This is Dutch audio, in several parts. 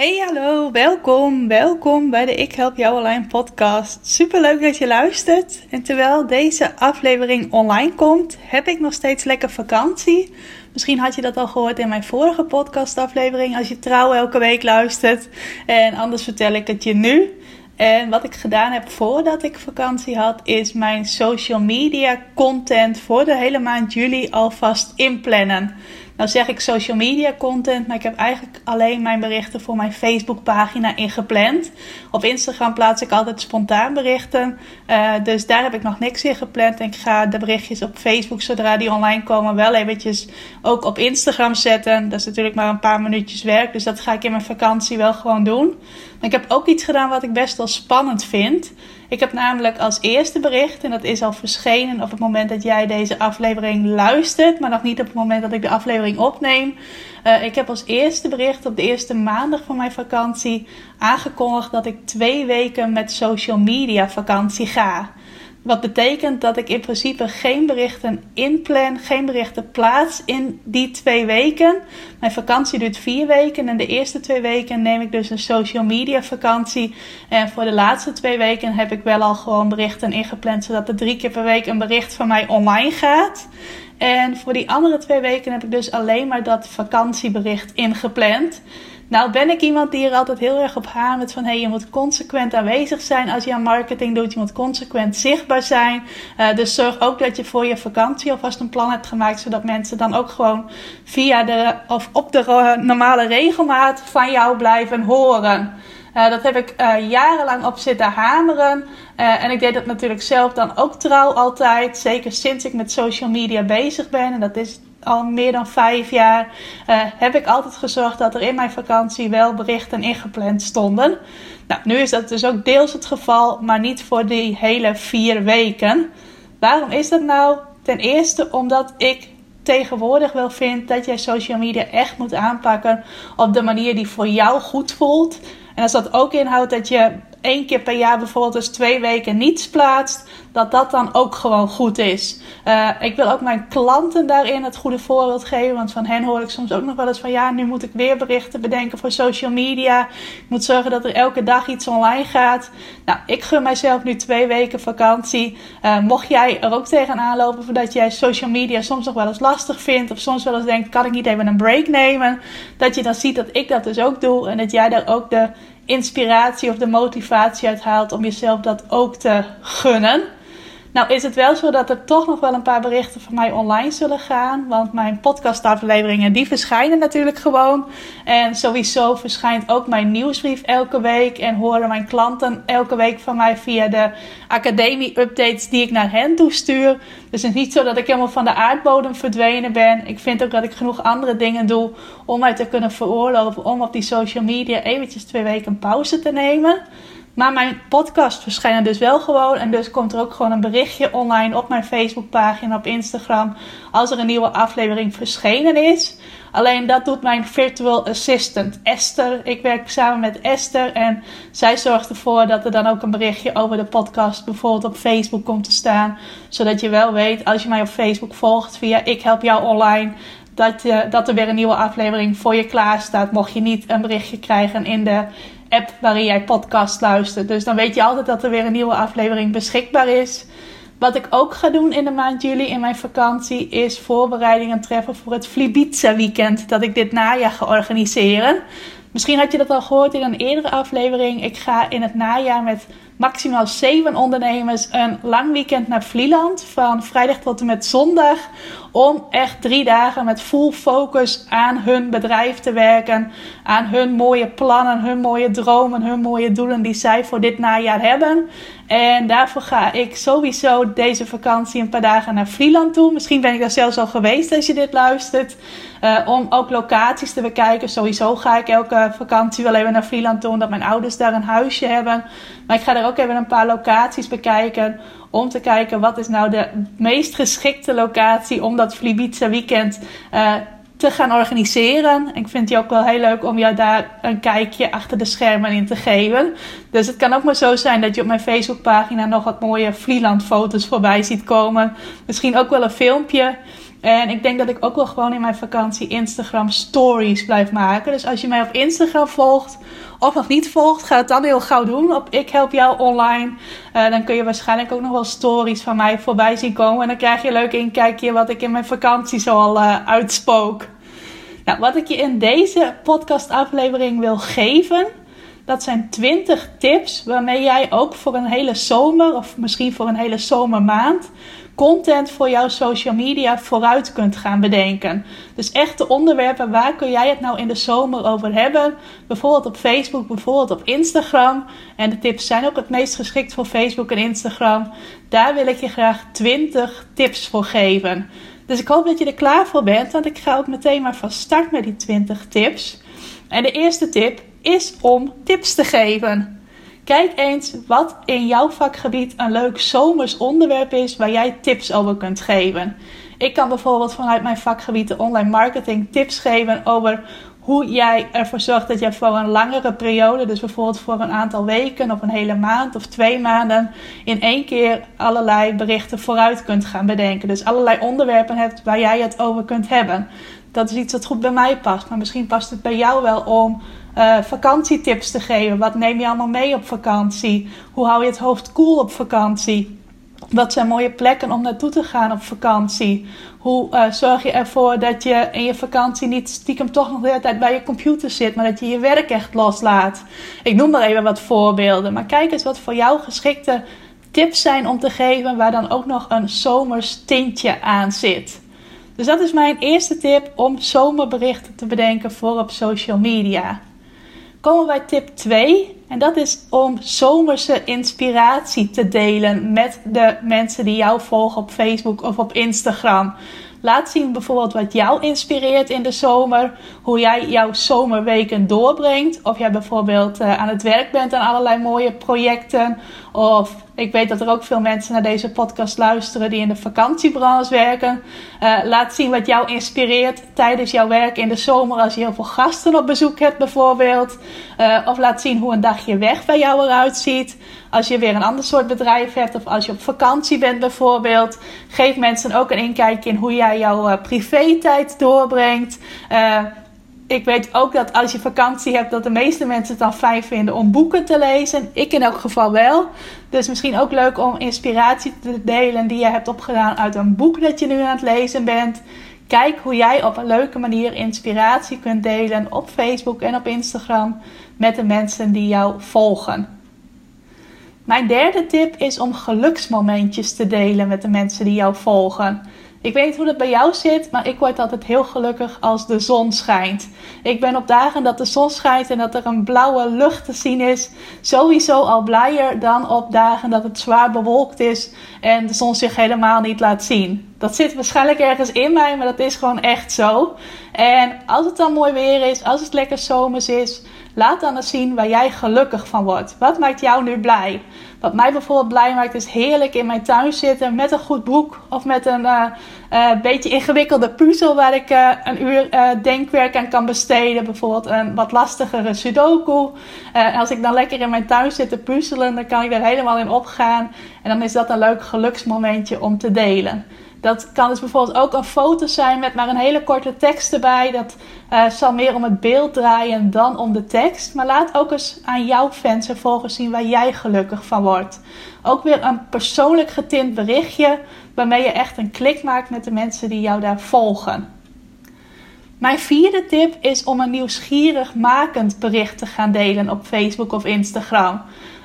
Hey hallo, welkom, welkom bij de Ik Help Jou Online podcast. Super leuk dat je luistert. En terwijl deze aflevering online komt, heb ik nog steeds lekker vakantie. Misschien had je dat al gehoord in mijn vorige podcastaflevering als je trouw elke week luistert. En anders vertel ik het je nu. En wat ik gedaan heb voordat ik vakantie had, is mijn social media content voor de hele maand juli alvast inplannen. Nou zeg ik social media content, maar ik heb eigenlijk alleen mijn berichten voor mijn Facebook pagina ingepland. Op Instagram plaats ik altijd spontaan berichten. Uh, dus daar heb ik nog niks in gepland. En ik ga de berichtjes op Facebook, zodra die online komen, wel eventjes ook op Instagram zetten. Dat is natuurlijk maar een paar minuutjes werk. Dus dat ga ik in mijn vakantie wel gewoon doen. Maar ik heb ook iets gedaan wat ik best wel spannend vind. Ik heb namelijk als eerste bericht, en dat is al verschenen op het moment dat jij deze aflevering luistert, maar nog niet op het moment dat ik de aflevering opneem. Uh, ik heb als eerste bericht op de eerste maandag van mijn vakantie aangekondigd dat ik twee weken met social media vakantie ga. Wat betekent dat ik in principe geen berichten inplan, geen berichten plaats in die twee weken. Mijn vakantie duurt vier weken en de eerste twee weken neem ik dus een social media vakantie. En voor de laatste twee weken heb ik wel al gewoon berichten ingepland, zodat er drie keer per week een bericht van mij online gaat. En voor die andere twee weken heb ik dus alleen maar dat vakantiebericht ingepland. Nou ben ik iemand die er altijd heel erg op hamert van hey, je moet consequent aanwezig zijn als je aan marketing doet. Je moet consequent zichtbaar zijn. Uh, dus zorg ook dat je voor je vakantie alvast een plan hebt gemaakt, zodat mensen dan ook gewoon via de of op de normale regelmaat van jou blijven horen. Uh, dat heb ik uh, jarenlang op zitten hameren. En ik deed dat natuurlijk zelf dan ook trouw altijd. Zeker sinds ik met social media bezig ben. En dat is al meer dan vijf jaar uh, heb ik altijd gezorgd dat er in mijn vakantie wel berichten ingepland stonden. Nou, nu is dat dus ook deels het geval, maar niet voor die hele vier weken. Waarom is dat nou? Ten eerste omdat ik tegenwoordig wel vind dat jij social media echt moet aanpakken op de manier die voor jou goed voelt. En als dat ook inhoudt dat je één keer per jaar bijvoorbeeld dus twee weken niets plaatst, dat dat dan ook gewoon goed is. Uh, ik wil ook mijn klanten daarin het goede voorbeeld geven, want van hen hoor ik soms ook nog wel eens van ja, nu moet ik weer berichten bedenken voor social media. Ik moet zorgen dat er elke dag iets online gaat. Nou, ik gun mijzelf nu twee weken vakantie. Uh, mocht jij er ook tegenaan lopen voordat jij social media soms nog wel eens lastig vindt, of soms wel eens denkt, kan ik niet even een break nemen? Dat je dan ziet dat ik dat dus ook doe en dat jij daar ook de inspiratie of de motivatie uit haalt om jezelf dat ook te gunnen. Nou is het wel zo dat er toch nog wel een paar berichten van mij online zullen gaan. Want mijn podcastafleveringen die verschijnen natuurlijk gewoon. En sowieso verschijnt ook mijn nieuwsbrief elke week. En horen mijn klanten elke week van mij via de academie-updates die ik naar hen toestuur. Dus het is niet zo dat ik helemaal van de aardbodem verdwenen ben. Ik vind ook dat ik genoeg andere dingen doe om mij te kunnen veroorloven om op die social media eventjes twee weken pauze te nemen. Maar mijn podcast verschijnen dus wel gewoon. En dus komt er ook gewoon een berichtje online op mijn Facebookpagina, op Instagram. Als er een nieuwe aflevering verschenen is. Alleen dat doet mijn virtual assistant Esther. Ik werk samen met Esther. En zij zorgt ervoor dat er dan ook een berichtje over de podcast bijvoorbeeld op Facebook komt te staan. Zodat je wel weet als je mij op Facebook volgt via Ik Help Jou Online dat, je, dat er weer een nieuwe aflevering voor je klaar staat. Mocht je niet een berichtje krijgen in de app waarin jij podcast luistert. Dus dan weet je altijd dat er weer een nieuwe aflevering beschikbaar is. Wat ik ook ga doen in de maand juli in mijn vakantie is voorbereidingen treffen voor het Flibiza weekend dat ik dit najaar ga organiseren. Misschien had je dat al gehoord in een eerdere aflevering. Ik ga in het najaar met maximaal zeven ondernemers een lang weekend naar Vlieland. Van vrijdag tot en met zondag. Om echt drie dagen met full focus aan hun bedrijf te werken. Aan hun mooie plannen, hun mooie dromen, hun mooie doelen die zij voor dit najaar hebben. En daarvoor ga ik sowieso deze vakantie een paar dagen naar Vlieland toe. Misschien ben ik daar zelfs al geweest als je dit luistert. Uh, om ook locaties te bekijken. Sowieso ga ik elke vakantie wel even naar Vlieland toe. Omdat mijn ouders daar een huisje hebben. Maar ik ga er ook even een paar locaties bekijken. Om te kijken wat is nou de meest geschikte locatie om dat Flibiza weekend uh, te gaan organiseren. Ik vind het ook wel heel leuk om jou daar een kijkje achter de schermen in te geven. Dus het kan ook maar zo zijn dat je op mijn Facebookpagina nog wat mooie Vlieland foto's voorbij ziet komen. Misschien ook wel een filmpje. En ik denk dat ik ook wel gewoon in mijn vakantie Instagram stories blijf maken. Dus als je mij op Instagram volgt of nog niet volgt, ga het dan heel gauw doen. Op Ik Help Jou Online. Uh, dan kun je waarschijnlijk ook nog wel stories van mij voorbij zien komen. En dan krijg je een leuk inkijkje wat ik in mijn vakantie zoal uh, uitspook. Nou, wat ik je in deze podcastaflevering wil geven, dat zijn 20 tips waarmee jij ook voor een hele zomer of misschien voor een hele zomermaand content voor jouw social media vooruit kunt gaan bedenken. Dus echte onderwerpen, waar kun jij het nou in de zomer over hebben? Bijvoorbeeld op Facebook, bijvoorbeeld op Instagram. En de tips zijn ook het meest geschikt voor Facebook en Instagram. Daar wil ik je graag 20 tips voor geven. Dus ik hoop dat je er klaar voor bent, want ik ga ook meteen maar van start met die 20 tips. En de eerste tip is om tips te geven. Kijk eens wat in jouw vakgebied een leuk zomers onderwerp is waar jij tips over kunt geven. Ik kan bijvoorbeeld vanuit mijn vakgebied de online marketing tips geven over hoe jij ervoor zorgt dat je voor een langere periode, dus bijvoorbeeld voor een aantal weken of een hele maand of twee maanden, in één keer allerlei berichten vooruit kunt gaan bedenken. Dus allerlei onderwerpen hebt waar jij het over kunt hebben. Dat is iets wat goed bij mij past, maar misschien past het bij jou wel om uh, vakantietips te geven. Wat neem je allemaal mee op vakantie? Hoe hou je het hoofd koel op vakantie? Wat zijn mooie plekken om naartoe te gaan op vakantie? Hoe uh, zorg je ervoor dat je in je vakantie niet stiekem toch nog de hele tijd bij je computer zit, maar dat je je werk echt loslaat? Ik noem maar even wat voorbeelden. Maar kijk eens wat voor jou geschikte tips zijn om te geven waar dan ook nog een zomers tintje aan zit. Dus dat is mijn eerste tip om zomerberichten te bedenken voor op social media komen we bij tip 2. En dat is om zomerse inspiratie te delen met de mensen die jou volgen op Facebook of op Instagram. Laat zien bijvoorbeeld wat jou inspireert in de zomer. Hoe jij jouw zomerweken doorbrengt. Of jij bijvoorbeeld uh, aan het werk bent aan allerlei mooie projecten. Of ik weet dat er ook veel mensen naar deze podcast luisteren die in de vakantiebranche werken. Uh, laat zien wat jou inspireert tijdens jouw werk in de zomer als je heel veel gasten op bezoek hebt bijvoorbeeld. Uh, of laat zien hoe een dagje weg bij jou eruit ziet. Als je weer een ander soort bedrijf hebt of als je op vakantie bent bijvoorbeeld. Geef mensen ook een inkijkje in hoe jij jouw uh, privé-tijd doorbrengt. Uh, ik weet ook dat als je vakantie hebt, dat de meeste mensen het dan fijn vinden om boeken te lezen. Ik in elk geval wel. Dus misschien ook leuk om inspiratie te delen die je hebt opgedaan uit een boek dat je nu aan het lezen bent. Kijk hoe jij op een leuke manier inspiratie kunt delen op Facebook en op Instagram met de mensen die jou volgen. Mijn derde tip is om geluksmomentjes te delen met de mensen die jou volgen. Ik weet hoe dat bij jou zit, maar ik word altijd heel gelukkig als de zon schijnt. Ik ben op dagen dat de zon schijnt en dat er een blauwe lucht te zien is, sowieso al blijer dan op dagen dat het zwaar bewolkt is en de zon zich helemaal niet laat zien. Dat zit waarschijnlijk ergens in mij, maar dat is gewoon echt zo. En als het dan mooi weer is, als het lekker zomers is, laat dan eens zien waar jij gelukkig van wordt. Wat maakt jou nu blij? Wat mij bijvoorbeeld blij maakt is heerlijk in mijn tuin zitten met een goed boek of met een uh, uh, beetje ingewikkelde puzzel waar ik uh, een uur denkwerk aan kan besteden. Bijvoorbeeld een wat lastigere sudoku. en als ik dan lekker in mijn tuin zit te puzzelen, dan kan ik er helemaal in opgaan. En dan is dat een leuk geluksmomentje om te delen. Dat kan dus bijvoorbeeld ook een foto zijn met maar een hele korte tekst erbij. Dat uh, zal meer om het beeld draaien dan om de tekst. Maar laat ook eens aan jouw fans en volgers zien waar jij gelukkig van wordt. Ook weer een persoonlijk getint berichtje waarmee je echt een klik maakt met de mensen die jou daar volgen. Mijn vierde tip is om een nieuwsgierig makend bericht te gaan delen op Facebook of Instagram.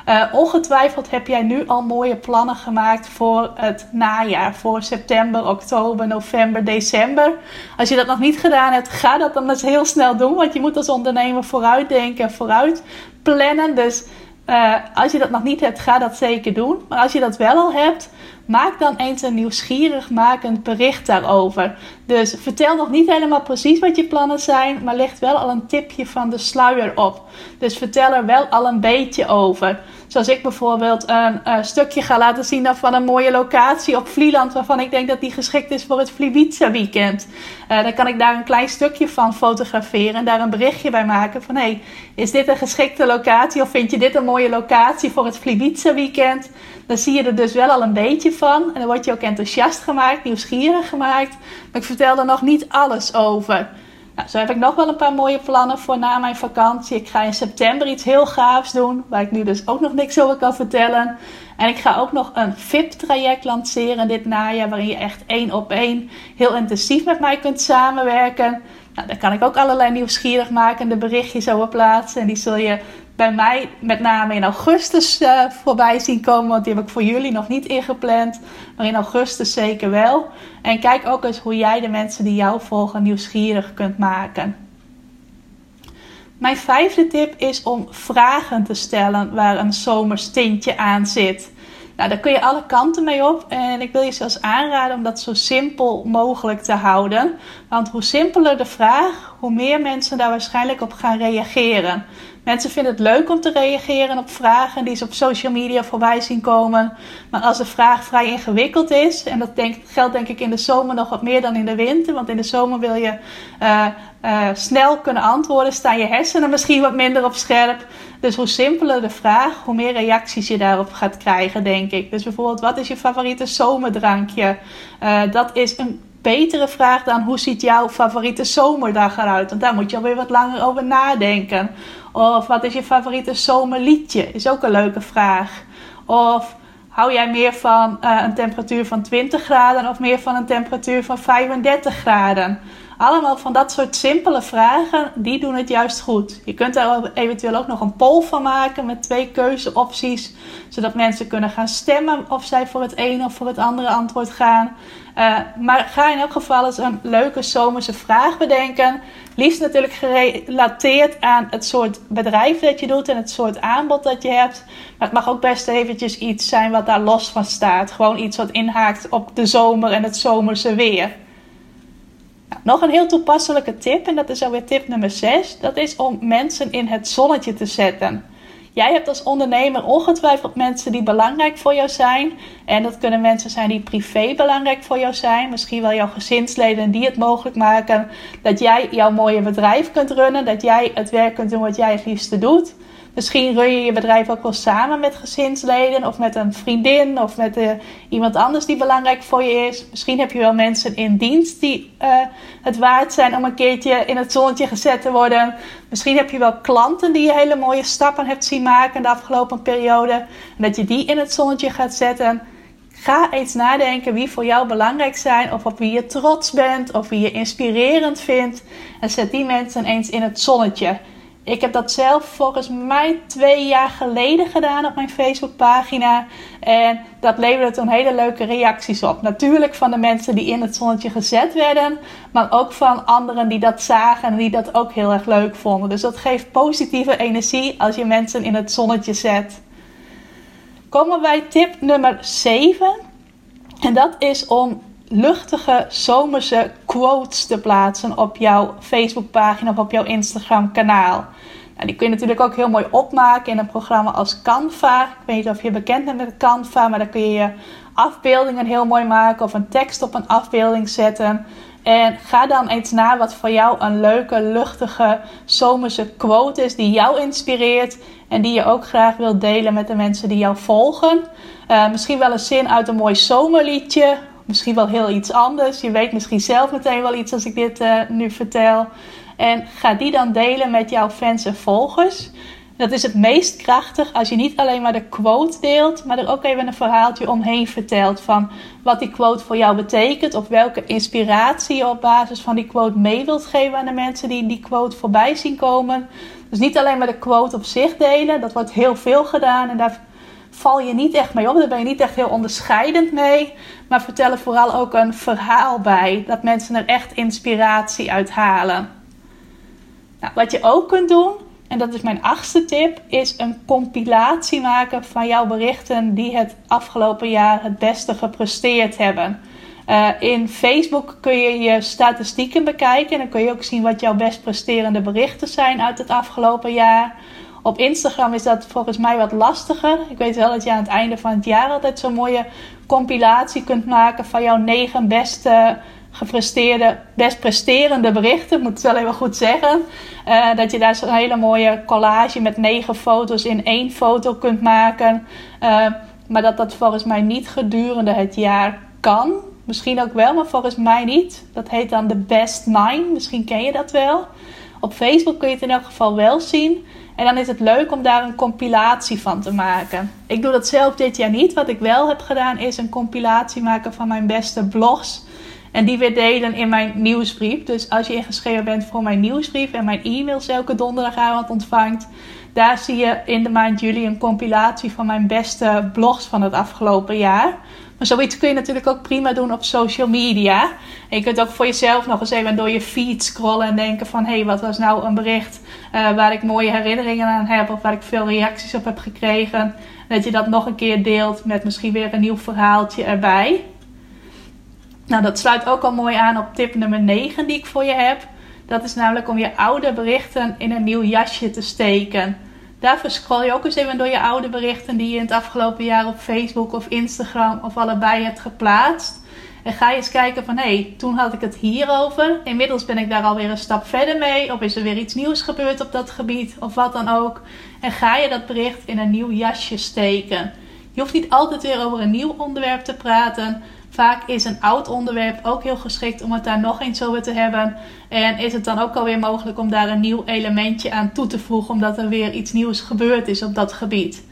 Uh, ongetwijfeld heb jij nu al mooie plannen gemaakt voor het najaar, voor september, oktober, november, december. Als je dat nog niet gedaan hebt, ga dat dan eens heel snel doen, want je moet als ondernemer vooruit denken, vooruit plannen. Dus uh, als je dat nog niet hebt, ga dat zeker doen. Maar als je dat wel al hebt, maak dan eens een nieuwsgierig makend bericht daarover. Dus vertel nog niet helemaal precies wat je plannen zijn, maar leg wel al een tipje van de sluier op. Dus vertel er wel al een beetje over. Zoals ik bijvoorbeeld een, stukje ga laten zien van een mooie locatie op Vlieland, waarvan ik denk dat die geschikt is voor het Vlibiza weekend. Uh, dan kan ik daar een klein stukje van fotograferen en daar een berichtje bij maken van hey, is dit een geschikte locatie of vind je dit een mooie locatie voor het Vlibiza weekend? Dan zie je er dus wel al een beetje van en dan word je ook enthousiast gemaakt, nieuwsgierig gemaakt. Maar ik vertel er nog niet alles over. Nou, zo heb ik nog wel een paar mooie plannen voor na mijn vakantie. Ik ga in september iets heel gaafs doen, waar ik nu dus ook nog niks over kan vertellen. En ik ga ook nog een VIP-traject lanceren dit najaar, waarin je echt één op één heel intensief met mij kunt samenwerken. Nou, daar kan ik ook allerlei nieuwsgierig makende berichtjes over plaatsen. En die zul je bij mij met name in augustus uh, voorbij zien komen. Want die heb ik voor jullie nog niet ingepland. Maar in augustus zeker wel. En kijk ook eens hoe jij de mensen die jou volgen nieuwsgierig kunt maken. Mijn vijfde tip is om vragen te stellen waar een zomers tintje aan zit. Nou, daar kun je alle kanten mee op. En ik wil je zelfs aanraden om dat zo simpel mogelijk te houden. Want hoe simpeler de vraag, hoe meer mensen daar waarschijnlijk op gaan reageren. Mensen vinden het leuk om te reageren op vragen die ze op social media voorbij zien komen. Maar als de vraag vrij ingewikkeld is, en dat geldt denk ik in de zomer nog wat meer dan in de winter, want in de zomer wil je uh, uh, snel kunnen antwoorden, staan je hersenen misschien wat minder op scherp. Dus hoe simpeler de vraag, hoe meer reacties je daarop gaat krijgen, denk ik. Dus bijvoorbeeld, wat is je favoriete zomerdrankje? Uh, dat is een betere vraag dan hoe ziet jouw favoriete zomerdag eruit? Want daar moet je alweer wat langer over nadenken. Of wat is je favoriete zomerliedje? Is ook een leuke vraag. Of hou jij meer van uh, een temperatuur van 20 graden of meer van een temperatuur van 35 graden? Allemaal van dat soort simpele vragen, die doen het juist goed. Je kunt daar eventueel ook nog een poll van maken met twee keuzeopties, zodat mensen kunnen gaan stemmen of zij voor het ene of voor het andere antwoord gaan. Uh, maar ga in elk geval eens een leuke zomerse vraag bedenken. Liefst natuurlijk gerelateerd aan het soort bedrijf dat je doet en het soort aanbod dat je hebt. Maar het mag ook best eventjes iets zijn wat daar los van staat. Gewoon iets wat inhaakt op de zomer en het zomerse weer. Nog een heel toepasselijke tip, en dat is alweer tip nummer 6. Dat is om mensen in het zonnetje te zetten. Jij hebt als ondernemer ongetwijfeld mensen die belangrijk voor jou zijn. En dat kunnen mensen zijn die privé belangrijk voor jou zijn. Misschien wel jouw gezinsleden die het mogelijk maken dat jij jouw mooie bedrijf kunt runnen. Dat jij het werk kunt doen wat jij het liefste doet. Misschien run je je bedrijf ook wel samen met gezinsleden of met een vriendin of met uh, iemand anders die belangrijk voor je is. Misschien heb je wel mensen in dienst die uh, het waard zijn om een keertje in het zonnetje gezet te worden. Misschien heb je wel klanten die je hele mooie stappen hebt zien maken de afgelopen periode. En dat je die in het zonnetje gaat zetten. Ga eens nadenken wie voor jou belangrijk zijn, of op wie je trots bent, of wie je inspirerend vindt. En zet die mensen eens in het zonnetje. Ik heb dat zelf volgens mij twee jaar geleden gedaan op mijn Facebookpagina. En dat leverde toen hele leuke reacties op. Natuurlijk van de mensen die in het zonnetje gezet werden. Maar ook van anderen die dat zagen en die dat ook heel erg leuk vonden. Dus dat geeft positieve energie als je mensen in het zonnetje zet. Komen we bij tip nummer 7. En dat is om luchtige zomerse quotes te plaatsen op jouw Facebookpagina of op jouw Instagram kanaal. Nou, die kun je natuurlijk ook heel mooi opmaken in een programma als Canva. Ik weet niet of je bekend bent met Canva, maar dan kun je je afbeeldingen heel mooi maken of een tekst op een afbeelding zetten. En ga dan eens na wat voor jou een leuke, luchtige, zomerse quote is die jou inspireert en die je ook graag wilt delen met de mensen die jou volgen. Uh, misschien wel een zin uit een mooi zomerliedje misschien wel heel iets anders. Je weet misschien zelf meteen wel iets als ik dit uh, nu vertel. En ga die dan delen met jouw fans en volgers. Dat is het meest krachtig als je niet alleen maar de quote deelt, maar er ook even een verhaaltje omheen vertelt van wat die quote voor jou betekent of welke inspiratie je op basis van die quote mee wilt geven aan de mensen die die quote voorbij zien komen. Dus niet alleen maar de quote op zich delen, dat wordt heel veel gedaan en daar val je niet echt mee op. Daar ben je niet echt heel onderscheidend mee. Maar vertel er vooral ook een verhaal bij. Dat mensen er echt inspiratie uit halen. Nou, wat je ook kunt doen, en dat is mijn achtste tip, is een compilatie maken van jouw berichten die het afgelopen jaar het beste gepresteerd hebben. Uh, in Facebook kun je je statistieken bekijken en dan kun je ook zien wat jouw best presterende berichten zijn uit het afgelopen jaar. Op Instagram is dat volgens mij wat lastiger. Ik weet wel dat je aan het einde van het jaar altijd zo'n mooie compilatie kunt maken van jouw negen beste gepresteerde, best presterende berichten. Ik moet het wel even goed zeggen. Uh, dat je daar zo'n hele mooie collage met negen foto's in één foto kunt maken. Uh, maar dat dat volgens mij niet gedurende het jaar kan. Misschien ook wel, maar volgens mij niet. Dat heet dan de Best Nine. Misschien ken je dat wel. Op Facebook kun je het in elk geval wel zien. En dan is het leuk om daar een compilatie van te maken. Ik doe dat zelf dit jaar niet. Wat ik wel heb gedaan is een compilatie maken van mijn beste blogs. En die weer delen in mijn nieuwsbrief. Dus als je ingeschreven bent voor mijn nieuwsbrief en mijn e-mails elke donderdagavond ontvangt. Daar zie je in de maand juli een compilatie van mijn beste blogs van het afgelopen jaar. Maar zoiets kun je natuurlijk ook prima doen op social media. Je kunt ook voor jezelf nog eens even door je feed scrollen en denken van... hé, hey, wat was nou een bericht uh, waar ik mooie herinneringen aan heb... of waar ik veel reacties op heb gekregen. En dat je dat nog een keer deelt met misschien weer een nieuw verhaaltje erbij. Nou, dat sluit ook al mooi aan op tip nummer 9 die ik voor je heb. Dat is namelijk om je oude berichten in een nieuw jasje te steken. Daarvoor scroll je ook eens even door je oude berichten die je in het afgelopen jaar op Facebook of Instagram of allebei hebt geplaatst. En ga je eens kijken van hé, hey, toen had ik het hierover. Inmiddels ben ik daar alweer een stap verder mee. Of is er weer iets nieuws gebeurd op dat gebied of wat dan ook. En ga je dat bericht in een nieuw jasje steken. Je hoeft niet altijd weer over een nieuw onderwerp te praten. Vaak is een oud onderwerp ook heel geschikt om het daar nog eens over te hebben. En is het dan ook alweer mogelijk om daar een nieuw elementje aan toe te voegen, omdat er weer iets nieuws gebeurd is op dat gebied.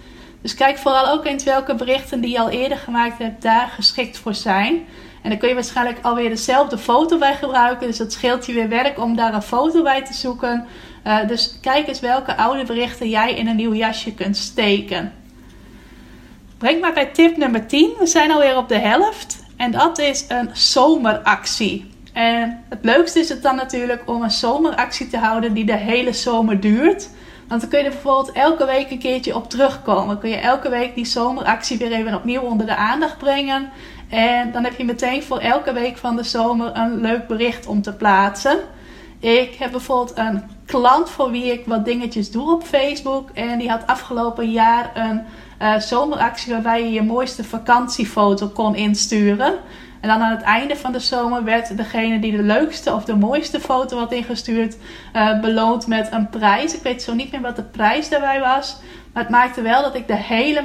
Dus kijk vooral ook eens welke berichten die je al eerder gemaakt hebt daar geschikt voor zijn. En dan kun je waarschijnlijk alweer dezelfde foto bij gebruiken. Dus dat scheelt je weer werk om daar een foto bij te zoeken. Uh, dus kijk eens welke oude berichten jij in een nieuw jasje kunt steken. Breng maar bij tip nummer 10. We zijn alweer op de helft. En dat is een zomeractie. En het leukste is het dan natuurlijk om een zomeractie te houden die de hele zomer duurt. Want dan kun je bijvoorbeeld elke week een keertje op terugkomen. Kun je elke week die zomeractie weer even opnieuw onder de aandacht brengen. En dan heb je meteen voor elke week van de zomer een leuk bericht om te plaatsen. Ik heb bijvoorbeeld een klant voor wie ik wat dingetjes doe op Facebook. En die had afgelopen jaar een uh, zomeractie waarbij je je mooiste vakantiefoto kon insturen. En dan aan het einde van de zomer werd degene die de leukste of de mooiste foto had ingestuurd uh, beloond met een prijs. Ik weet zo niet meer wat de prijs daarbij was. Maar het maakte wel dat ik de hele,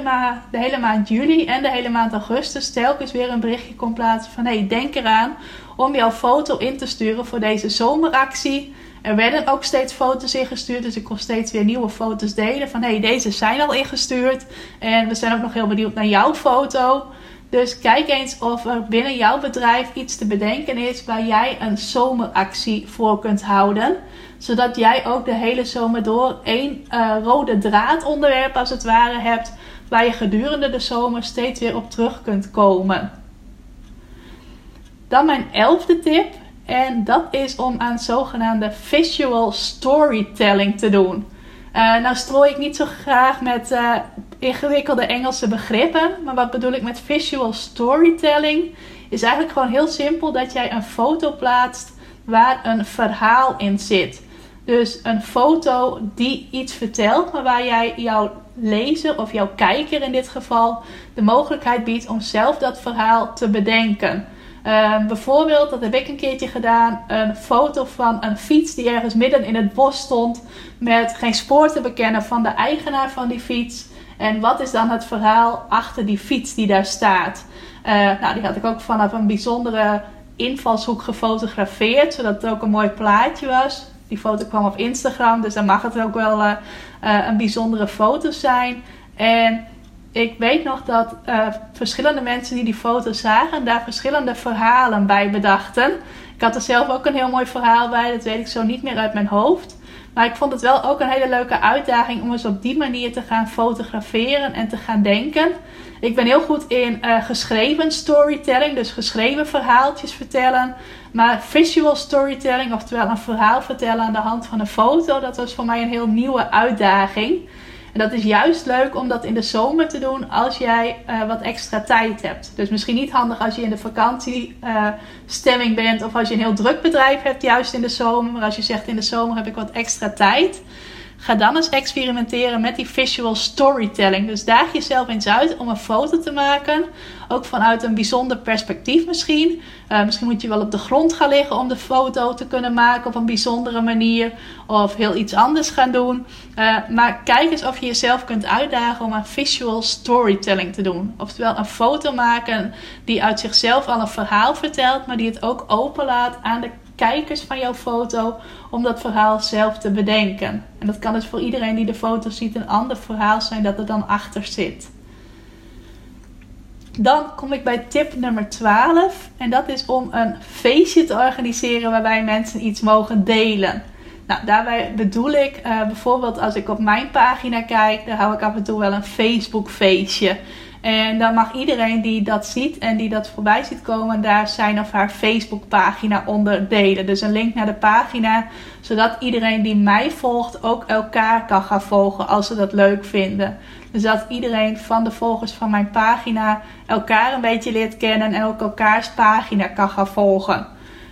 de hele maand juli en de hele maand augustus telkens weer een berichtje kon plaatsen van... hey, denk eraan om jouw foto in te sturen voor deze zomeractie. Er werden ook steeds foto's ingestuurd, dus ik kon steeds weer nieuwe foto's delen. Van hé, hey, deze zijn al ingestuurd. En we zijn ook nog heel benieuwd naar jouw foto. Dus kijk eens of er binnen jouw bedrijf iets te bedenken is waar jij een zomeractie voor kunt houden. Zodat jij ook de hele zomer door één uh, rode draadonderwerp als het ware hebt. Waar je gedurende de zomer steeds weer op terug kunt komen. Dan mijn elfde tip en dat is om aan zogenaamde visual storytelling te doen. Uh, nou strooi ik niet zo graag met uh, ingewikkelde Engelse begrippen. Maar wat bedoel ik met visual storytelling? Is eigenlijk gewoon heel simpel dat jij een foto plaatst waar een verhaal in zit. Dus een foto die iets vertelt, maar waar jij jouw lezer of jouw kijker in dit geval de mogelijkheid biedt om zelf dat verhaal te bedenken. Ehm, bijvoorbeeld, dat heb ik een keertje gedaan, een foto van een fiets die ergens midden in het bos stond met geen spoor te bekennen van de eigenaar van die fiets. En wat is dan het verhaal achter die fiets die daar staat? Uh, nou, die had ik ook vanaf een bijzondere invalshoek gefotografeerd, zodat het ook een mooi plaatje was. Die foto kwam op Instagram, dus dan mag het ook wel uh, uh, een bijzondere foto zijn. En ik weet nog dat uh, verschillende mensen die die foto zagen daar verschillende verhalen bij bedachten. Ik had er zelf ook een heel mooi verhaal bij, dat weet ik zo niet meer uit mijn hoofd. Maar ik vond het wel ook een hele leuke uitdaging om eens op die manier te gaan fotograferen en te gaan denken. Ik ben heel goed in uh, geschreven storytelling, dus geschreven verhaaltjes vertellen. Maar visual storytelling, oftewel een verhaal vertellen aan de hand van een foto, dat was voor mij een heel nieuwe uitdaging. En dat is juist leuk om dat in de zomer te doen als jij uh, wat extra tijd hebt. Dus misschien niet handig als je in de vakantiestemming uh, bent of als je een heel druk bedrijf hebt, juist in de zomer. Maar als je zegt in de zomer heb ik wat extra tijd. Ga dan eens experimenteren met die visual storytelling. Dus daag jezelf eens uit om een foto te maken. Ook vanuit een bijzonder perspectief misschien. Uh, misschien moet je wel op de grond gaan liggen om de foto te kunnen maken op een bijzondere manier. Of heel iets anders gaan doen. Uh, maar kijk eens of je jezelf kunt uitdagen om een visual storytelling te doen. Oftewel een foto maken die uit zichzelf al een verhaal vertelt. Maar die het ook openlaat aan de kijkers van jouw foto om dat verhaal zelf te bedenken. En dat kan dus voor iedereen die de foto ziet een ander verhaal zijn dat er dan achter zit. Dan kom ik bij tip nummer 12 en dat is om een feestje te organiseren waarbij mensen iets mogen delen. Nou, daarbij bedoel ik uh, bijvoorbeeld als ik op mijn pagina kijk, dan hou ik af en toe wel een Facebook feestje. En dan mag iedereen die dat ziet en die dat voorbij ziet komen, daar zijn of haar Facebookpagina onder delen. Dus een link naar de pagina, zodat iedereen die mij volgt ook elkaar kan gaan volgen als ze dat leuk vinden. Dus dat iedereen van de volgers van mijn pagina elkaar een beetje leert kennen en ook elkaars pagina kan gaan volgen.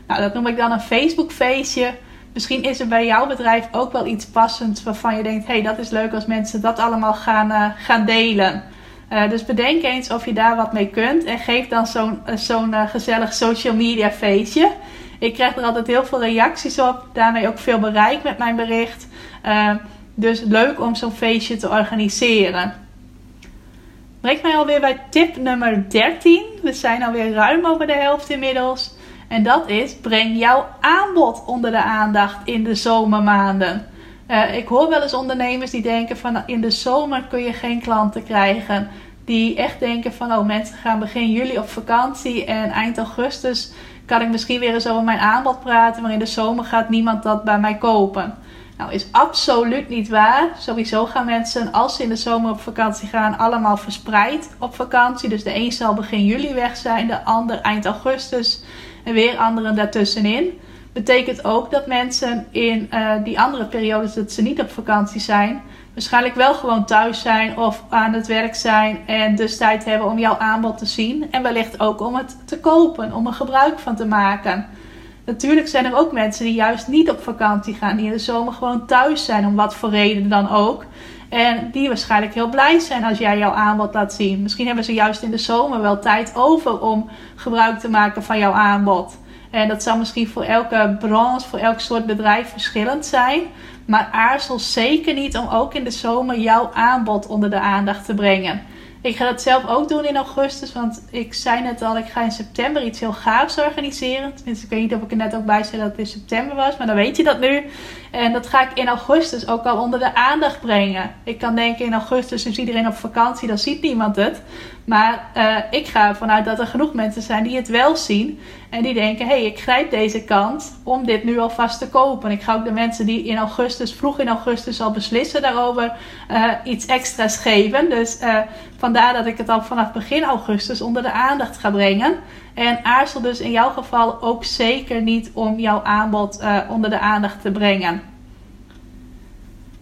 Nou, dat noem ik dan een Facebook feestje. Misschien is er bij jouw bedrijf ook wel iets passends waarvan je denkt: hé, hey, dat is leuk als mensen dat allemaal gaan, uh, gaan delen. Uh, dus bedenk eens of je daar wat mee kunt. En geef dan zo'n uh, zo'n gezellig social media feestje. Ik krijg er altijd heel veel reacties op. Daarmee ook veel bereik met mijn bericht. Dus leuk om zo'n feestje te organiseren. Brengt mij alweer bij tip nummer 13. We zijn alweer ruim over de helft inmiddels. En dat is: breng jouw aanbod onder de aandacht in de zomermaanden. Uh, ik hoor wel eens ondernemers die denken van nou, in de zomer kun je geen klanten krijgen. Die echt denken van oh mensen gaan begin juli op vakantie en eind augustus kan ik misschien weer eens over mijn aanbod praten. Maar in de zomer gaat niemand dat bij mij kopen. Nou is absoluut niet waar. Sowieso gaan mensen als ze in de zomer op vakantie gaan allemaal verspreid op vakantie. Dus de een zal begin juli weg zijn, de ander eind augustus en weer anderen daartussenin betekent ook dat mensen in uh, die andere periodes dat ze niet op vakantie zijn, waarschijnlijk wel gewoon thuis zijn of aan het werk zijn en dus tijd hebben om jouw aanbod te zien en wellicht ook om het te kopen, om er gebruik van te maken. Natuurlijk zijn er ook mensen die juist niet op vakantie gaan, die in de zomer gewoon thuis zijn, om wat voor reden dan ook. En die waarschijnlijk heel blij zijn als jij jouw aanbod laat zien. Misschien hebben ze juist in de zomer wel tijd over om gebruik te maken van jouw aanbod. En dat zal misschien voor elke branche, voor elk soort bedrijf verschillend zijn. Maar aarzel zeker niet om ook in de zomer jouw aanbod onder de aandacht te brengen. Ik ga dat zelf ook doen in augustus, want ik zei net al, ik ga in september iets heel gaafs organiseren. Tenminste, ik weet niet of ik er net ook bij zei dat het in september was, maar dan weet je dat nu. En dat ga ik in augustus ook al onder de aandacht brengen. Ik kan denken in augustus is iedereen op vakantie, dan ziet niemand het. Maar uh, ik ga ervan uit dat er genoeg mensen zijn die het wel zien. En die denken, hé, hey, ik grijp deze kans om dit nu alvast te kopen. Ik ga ook de mensen die in augustus, vroeg in augustus al beslissen daarover, uh, iets extra's geven. Dus uh, vandaar dat ik het al vanaf begin augustus onder de aandacht ga brengen. En aarzel dus in jouw geval ook zeker niet om jouw aanbod onder de aandacht te brengen.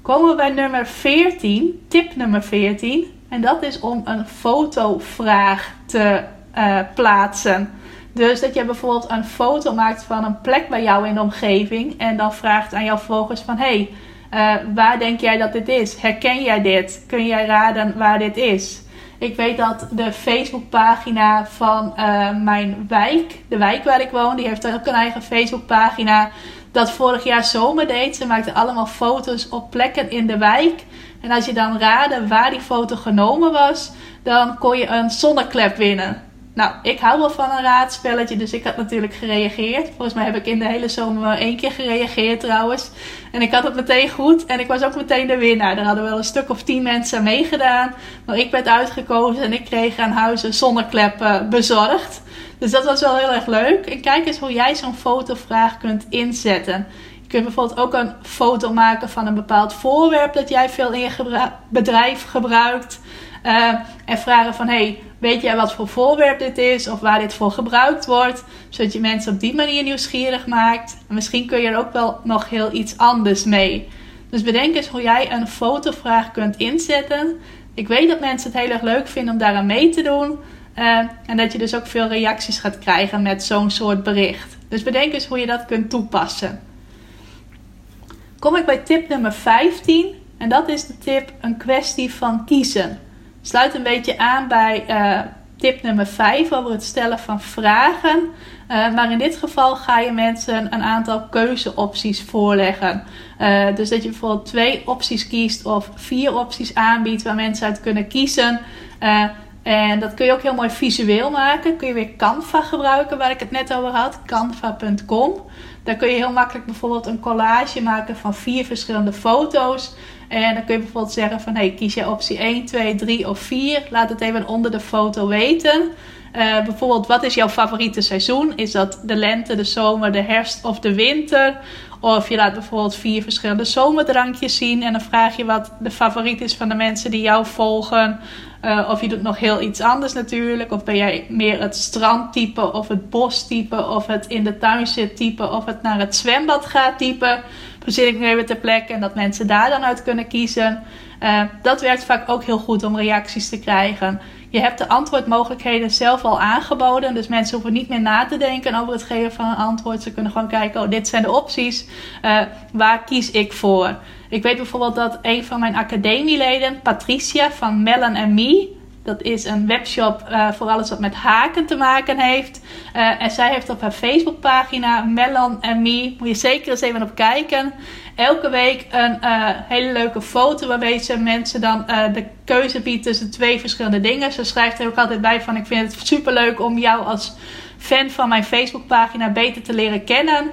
Komen we bij nummer 14, tip nummer 14. En dat is om een fotovraag te uh, plaatsen. Dus dat je bijvoorbeeld een foto maakt van een plek bij jou in de omgeving. En dan vraagt aan jouw volgers van... Hey, uh, waar denk jij dat dit is? Herken jij dit? Kun jij raden waar dit is? Ik weet dat de Facebookpagina van uh, mijn wijk, de wijk waar ik woon, die heeft ook een eigen Facebookpagina. Dat vorig jaar zomer deed. Ze maakte allemaal foto's op plekken in de wijk. En als je dan raadde waar die foto genomen was, dan kon je een zonneklep winnen. Nou, ik hou wel van een raadspelletje, dus ik had natuurlijk gereageerd. Volgens mij heb ik in de hele zomer één keer gereageerd trouwens. En ik had het meteen goed en ik was ook meteen de winnaar. Er hadden wel een stuk of tien mensen meegedaan. Maar ik werd uitgekozen en ik kreeg aan huis een zonneklep bezorgd. Dus dat was wel heel erg leuk. En kijk eens hoe jij zo'n fotovraag kunt inzetten kun je bijvoorbeeld ook een foto maken van een bepaald voorwerp dat jij veel in je bedrijf gebruikt. Uh, en vragen van, hey, weet jij wat voor voorwerp dit is of waar dit voor gebruikt wordt? Zodat je mensen op die manier nieuwsgierig maakt. En misschien kun je er ook wel nog heel iets anders mee. Dus bedenk eens hoe jij een fotovraag kunt inzetten. Ik weet dat mensen het heel erg leuk vinden om daaraan mee te doen. Uh, en dat je dus ook veel reacties gaat krijgen met zo'n soort bericht. Dus bedenk eens hoe je dat kunt toepassen. Kom ik bij tip nummer 15. En dat is de tip een kwestie van kiezen. Sluit een beetje aan bij uh, tip nummer 5 over het stellen van vragen. Uh, maar in dit geval ga je mensen een aantal keuzeopties voorleggen. Uh, dus dat je bijvoorbeeld twee opties kiest of vier opties aanbiedt waar mensen uit kunnen kiezen. En dat kun je ook heel mooi visueel maken. Kun je weer Canva gebruiken, waar ik het net over had. Canva.com. Daar kun je heel makkelijk bijvoorbeeld een collage maken van vier verschillende foto's. En dan kun je bijvoorbeeld zeggen van hey, kies je optie 1, 2, 3 of 4. Laat het even onder de foto weten. Uh, bijvoorbeeld, wat is jouw favoriete seizoen? Is dat de lente, de zomer, de herfst of de winter? Of je laat bijvoorbeeld vier verschillende zomerdrankjes zien. En dan vraag je wat de favoriet is van de mensen die jou volgen. Uh, of je doet nog heel iets anders natuurlijk. Of ben jij meer het strandtype of het bostype of het in de tuin zit type of het naar het zwembad gaat type. Verzin ik nu even ter plekke en dat mensen daar dan uit kunnen kiezen. Uh, dat werkt vaak ook heel goed om reacties te krijgen. Je hebt de antwoordmogelijkheden zelf al aangeboden. Dus mensen hoeven niet meer na te denken over het geven van een antwoord. Ze kunnen gewoon kijken, oh, dit zijn de opties. Uh, waar kies ik voor? Ik weet bijvoorbeeld dat een van mijn academieleden, Patricia van Melon Me, dat is een webshop uh, voor alles wat met haken te maken heeft. Uh, en zij heeft op haar Facebookpagina Melon Me, moet je zeker eens even op kijken. Elke week een uh, hele leuke foto waarmee ze mensen dan de keuze biedt tussen twee verschillende dingen. Ze schrijft er ook altijd bij van ik vind het super leuk om jou als fan van mijn Facebookpagina beter te leren kennen.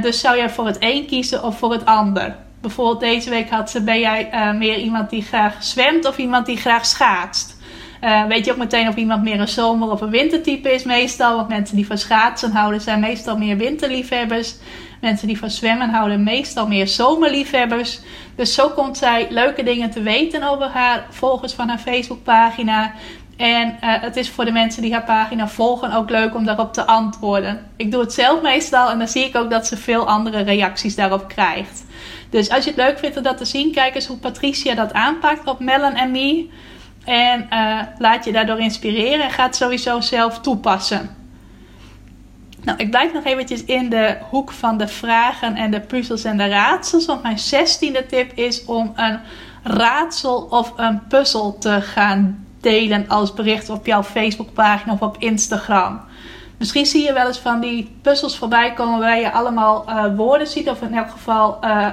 dus zou jij voor het een kiezen of voor het ander? bijvoorbeeld deze week had ze, ben jij meer iemand die graag zwemt of iemand die graag schaatst? Uh, weet je ook meteen of iemand meer een zomer- of een wintertype is meestal. Want mensen die van schaatsen houden zijn meestal meer winterliefhebbers. Mensen die van zwemmen houden meestal meer zomerliefhebbers. Dus zo komt zij leuke dingen te weten over haar volgers van haar Facebookpagina. En uh, het is voor de mensen die haar pagina volgen ook leuk om daarop te antwoorden. Ik doe het zelf meestal en dan zie ik ook dat ze veel andere reacties daarop krijgt. Dus als je het leuk vindt om dat te zien, kijk eens hoe Patricia dat aanpakt op Melon Me. En uh, laat je daardoor inspireren en ga sowieso zelf toepassen. Nou, ik blijf nog eventjes in de hoek van de vragen en de puzzels en de raadsels. Want mijn zestiende tip is om een raadsel of een puzzel te gaan delen als bericht op jouw Facebookpagina of op Instagram. Misschien zie je wel eens van die puzzels voorbij komen waar je allemaal uh, woorden ziet, of in elk geval uh,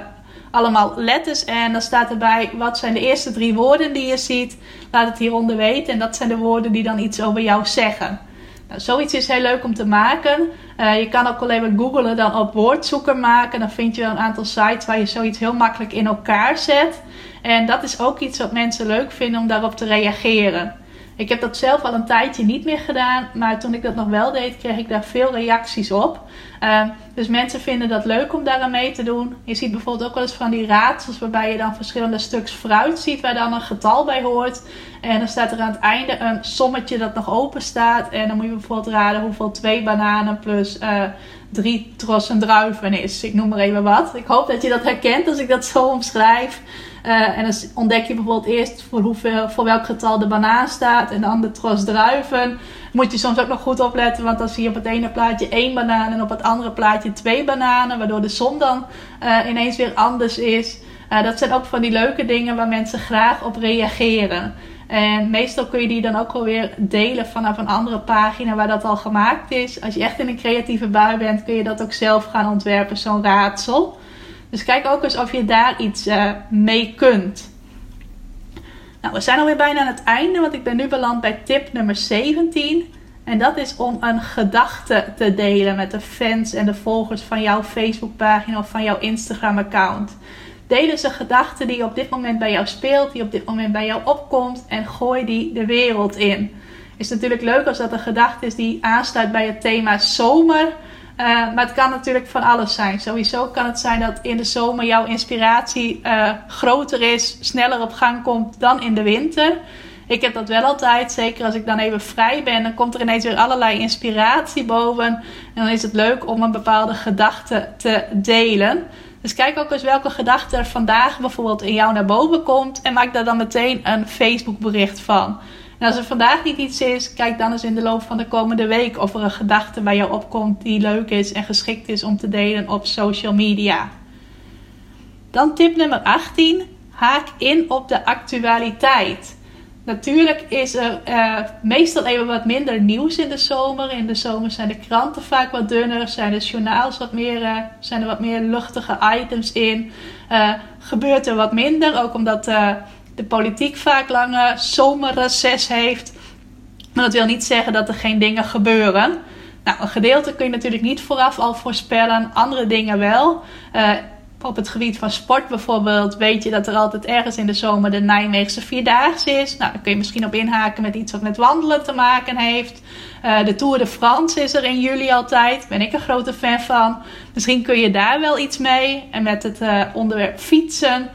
allemaal letters. En dan staat erbij wat zijn de eerste drie woorden die je ziet. Laat het hieronder weten. En dat zijn de woorden die dan iets over jou zeggen. Nou, zoiets is heel leuk om te maken. Uh, je kan ook alleen maar googlen dan op woordzoeker maken. Dan vind je een aantal sites waar je zoiets heel makkelijk in elkaar zet. En dat is ook iets wat mensen leuk vinden om daarop te reageren. Ik heb dat zelf al een tijdje niet meer gedaan, maar toen ik dat nog wel deed, kreeg ik daar veel reacties op. Uh, dus mensen vinden dat leuk om daar aan mee te doen. Je ziet bijvoorbeeld ook wel eens van die raadsels waarbij je dan verschillende stuks fruit ziet waar dan een getal bij hoort. En dan staat er aan het einde een sommetje dat nog open staat. En dan moet je bijvoorbeeld raden hoeveel twee bananen plus uh, drie trossen druiven is. Ik noem maar even wat. Ik hoop dat je dat herkent als ik dat zo omschrijf. Uh, en dan ontdek je bijvoorbeeld eerst voor, hoeveel, voor welk getal de banaan staat en dan de tros druiven. Moet je soms ook nog goed opletten, want dan zie je op het ene plaatje één banaan en op het andere plaatje twee bananen, waardoor de som dan uh, ineens weer anders is. Uh, dat zijn ook van die leuke dingen waar mensen graag op reageren. En meestal kun je die dan ook alweer delen vanaf een andere pagina waar dat al gemaakt is. Als je echt in een creatieve bui bent, kun je dat ook zelf gaan ontwerpen, zo'n raadsel. Dus kijk ook eens of je daar iets uh, mee kunt. Nou, we zijn alweer bijna aan het einde, want ik ben nu beland bij tip nummer 17. En dat is om een gedachte te delen met de fans en de volgers van jouw Facebookpagina of van jouw Instagram-account. Deel eens een gedachte die op dit moment bij jou speelt, die op dit moment bij jou opkomt en gooi die de wereld in. Is natuurlijk leuk als dat een gedachte is die aansluit bij het thema zomer. Uh, maar het kan natuurlijk van alles zijn. Sowieso kan het zijn dat in de zomer jouw inspiratie uh, groter is, sneller op gang komt dan in de winter. Ik heb dat wel altijd, zeker als ik dan even vrij ben, dan komt er ineens weer allerlei inspiratie boven. En dan is het leuk om een bepaalde gedachte te delen. Dus kijk ook eens welke gedachte er vandaag bijvoorbeeld in jou naar boven komt. En maak daar dan meteen een Facebook bericht van. Als er vandaag niet iets is, kijk dan eens in de loop van de komende week of er een gedachte bij jou opkomt die leuk is en geschikt is om te delen op social media. Dan tip nummer 18. Haak in op de actualiteit. Natuurlijk is er uh, meestal even wat minder nieuws in de zomer. In de zomer zijn de kranten vaak wat dunner, zijn de journaals wat meer, uh, zijn er wat meer luchtige items in. Uh, gebeurt er wat minder, ook omdat de politiek vaak lange zomerreces heeft. Maar dat wil niet zeggen dat er geen dingen gebeuren. Nou, een gedeelte kun je natuurlijk niet vooraf al voorspellen, andere dingen wel op het gebied van sport bijvoorbeeld weet je dat er altijd ergens in de zomer de Nijmeegse Vierdaagse is. Nou, daar kun je misschien op inhaken met iets wat met wandelen te maken heeft. Uh, de Tour de France is er in juli altijd. Ben ik een grote fan van. Misschien kun je daar wel iets mee. En met het uh, onderwerp fietsen.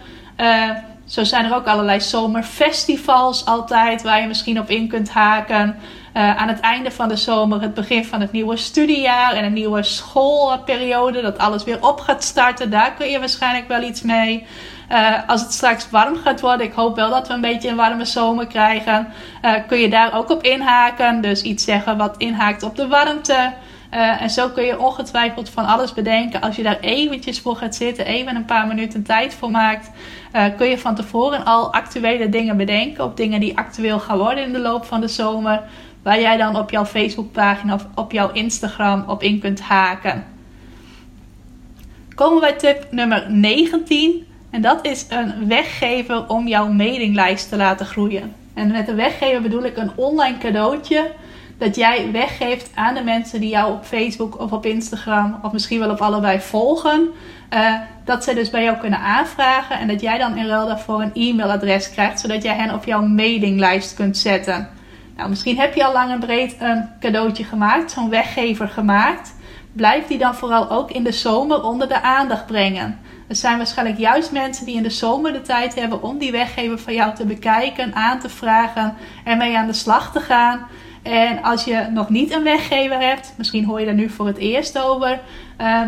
Zo zijn er ook allerlei zomerfestivals altijd waar je misschien op in kunt haken. Uh, aan het einde van de zomer het begin van het nieuwe studiejaar en een nieuwe schoolperiode, dat alles weer op gaat starten. Daar kun je waarschijnlijk wel iets mee. Uh, als het straks warm gaat worden, ik hoop wel dat we een beetje een warme zomer krijgen, uh, kun je daar ook op inhaken. Dus iets zeggen wat inhaakt op de warmte. Uh, en zo kun je ongetwijfeld van alles bedenken. Als je daar eventjes voor gaat zitten, even een paar minuten tijd voor maakt, uh, kun je van tevoren al actuele dingen bedenken. Of dingen die actueel gaan worden in de loop van de zomer. Waar jij dan op jouw Facebookpagina of op jouw Instagram op in kunt haken. Komen we bij tip nummer 19. En dat is een weggever om jouw mailinglijst te laten groeien. En met een weggever bedoel ik een online cadeautje dat jij weggeeft aan de mensen die jou op Facebook of op Instagram of misschien wel op allebei volgen. Uh, dat ze dus bij jou kunnen aanvragen en dat jij dan in ruil daarvoor een e-mailadres krijgt, zodat jij hen op jouw mailinglijst kunt zetten. Nou, misschien heb je al lang en breed een cadeautje gemaakt, zo'n weggever gemaakt. Blijf die dan vooral ook in de zomer onder de aandacht brengen. Er zijn waarschijnlijk juist mensen die in de zomer de tijd hebben om die weggever van jou te bekijken, aan te vragen en mee aan de slag te gaan. En als je nog niet een weggever hebt, misschien hoor je daar nu voor het eerst over. Uh,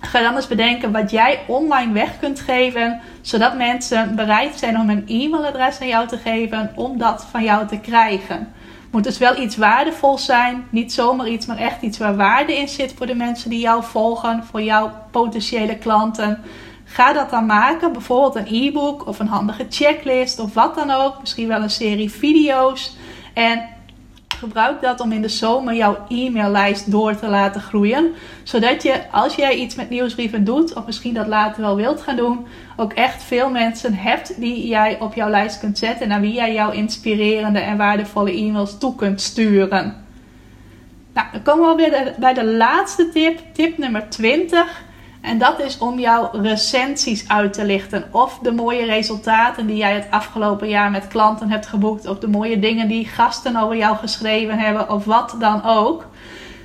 ga dan eens bedenken wat jij online weg kunt geven, zodat mensen bereid zijn om een e-mailadres aan jou te geven om dat van jou te krijgen. Moet dus wel iets waardevols zijn, niet zomaar iets, maar echt iets waar waarde in zit voor de mensen die jou volgen, voor jouw potentiële klanten. Ga dat dan maken, bijvoorbeeld een e-book of een handige checklist of wat dan ook, misschien wel een serie video's. En Gebruik dat om in de zomer jouw e-maillijst door te laten groeien. Zodat je, als jij iets met nieuwsbrieven doet, of misschien dat later wel wilt gaan doen, ook echt veel mensen hebt die jij op jouw lijst kunt zetten. En naar wie jij jouw inspirerende en waardevolle e-mails toe kunt sturen. Nou, dan komen we alweer bij de laatste tip, tip nummer 20. En dat is om jouw recensies uit te lichten. Of de mooie resultaten die jij het afgelopen jaar met klanten hebt geboekt. Of de mooie dingen die gasten over jou geschreven hebben. Of wat dan ook.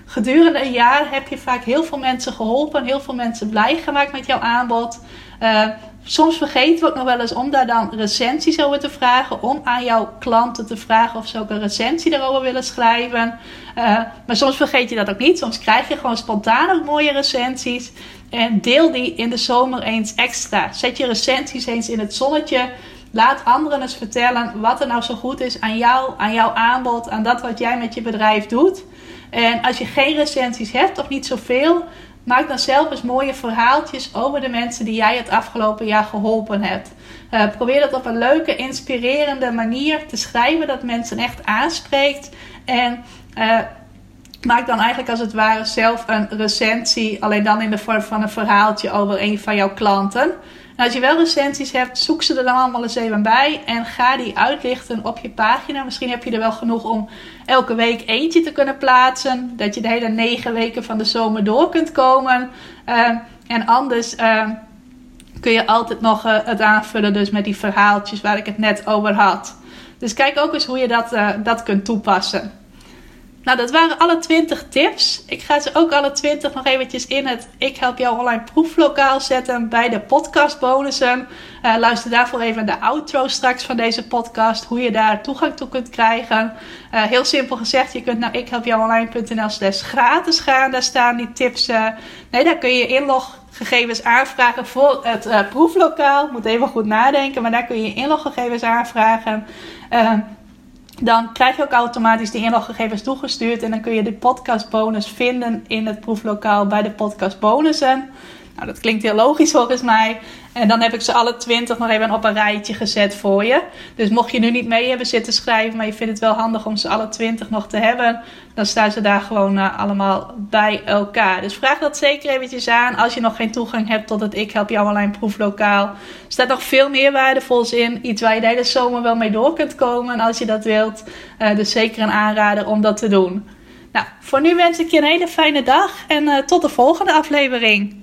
Gedurende een jaar heb je vaak heel veel mensen geholpen. Heel veel mensen blij gemaakt met jouw aanbod. Uh, soms vergeten we ook nog wel eens om daar dan recensies over te vragen. Om aan jouw klanten te vragen of ze ook een recensie daarover willen schrijven. Uh, maar soms vergeet je dat ook niet. Soms krijg je gewoon spontaan ook mooie recensies. En deel die in de zomer eens extra. Zet je recensies eens in het zonnetje. Laat anderen eens vertellen wat er nou zo goed is aan jou, aan jouw aanbod, aan dat wat jij met je bedrijf doet. En als je geen recensies hebt of niet zoveel, maak dan zelf eens mooie verhaaltjes over de mensen die jij het afgelopen jaar geholpen hebt. Uh, probeer dat op een leuke, inspirerende manier te schrijven, dat mensen echt aanspreekt. En uh, maak dan eigenlijk als het ware zelf een recensie, alleen dan in de vorm van een verhaaltje over een van jouw klanten. En als je wel recensies hebt, zoek ze er dan allemaal eens even bij en ga die uitlichten op je pagina. Misschien heb je er wel genoeg om elke week eentje te kunnen plaatsen, dat je de hele negen weken van de zomer door kunt komen. Uh, en anders uh, kun je altijd nog uh, het aanvullen dus met die verhaaltjes waar ik het net over had. Dus kijk ook eens hoe je dat, dat kunt toepassen. Nou, dat waren alle 20 tips. Ik ga ze ook alle 20 nog eventjes in het Ik Help Jou Online proeflokaal zetten bij de podcastbonussen. Uh, luister daarvoor even de outro straks van deze podcast, hoe je daar toegang toe kunt krijgen. Uh, heel simpel gezegd, je kunt naar ikhelpjouonline.nl slash gratis gaan. Daar staan die tips. Uh, nee, daar kun je inloggegevens aanvragen voor het proeflokaal. Moet even goed nadenken, maar daar kun je inloggegevens aanvragen. Dan krijg je ook automatisch die inloggegevens toegestuurd. En dan kun je de podcastbonus vinden in het proeflokaal bij de podcastbonussen. Nou, dat klinkt heel logisch volgens mij. En dan heb ik ze alle 20 nog even op een rijtje gezet voor je. Dus mocht je nu niet mee hebben zitten schrijven, maar je vindt het wel handig om ze alle 20 nog te hebben, dan staan ze daar gewoon uh, allemaal bij elkaar. Dus vraag dat zeker eventjes aan als je nog geen toegang hebt tot het Ik Help Jou Online proeflokaal. Er staat nog veel meer waardevols in. Iets waar je de hele zomer wel mee door kunt komen als je dat wilt. Uh, dus zeker een aanrader om dat te doen. Nou, voor nu wens ik je een hele fijne dag en uh, tot de volgende aflevering.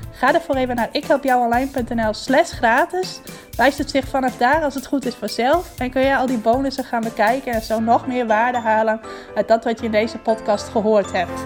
Ga ervoor even naar ikhelpjouonline.nl slash gratis. Wijst het zich vanaf daar als het goed is vanzelf. En kun je al die bonussen gaan bekijken en zo nog meer waarde halen uit dat wat je in deze podcast gehoord hebt.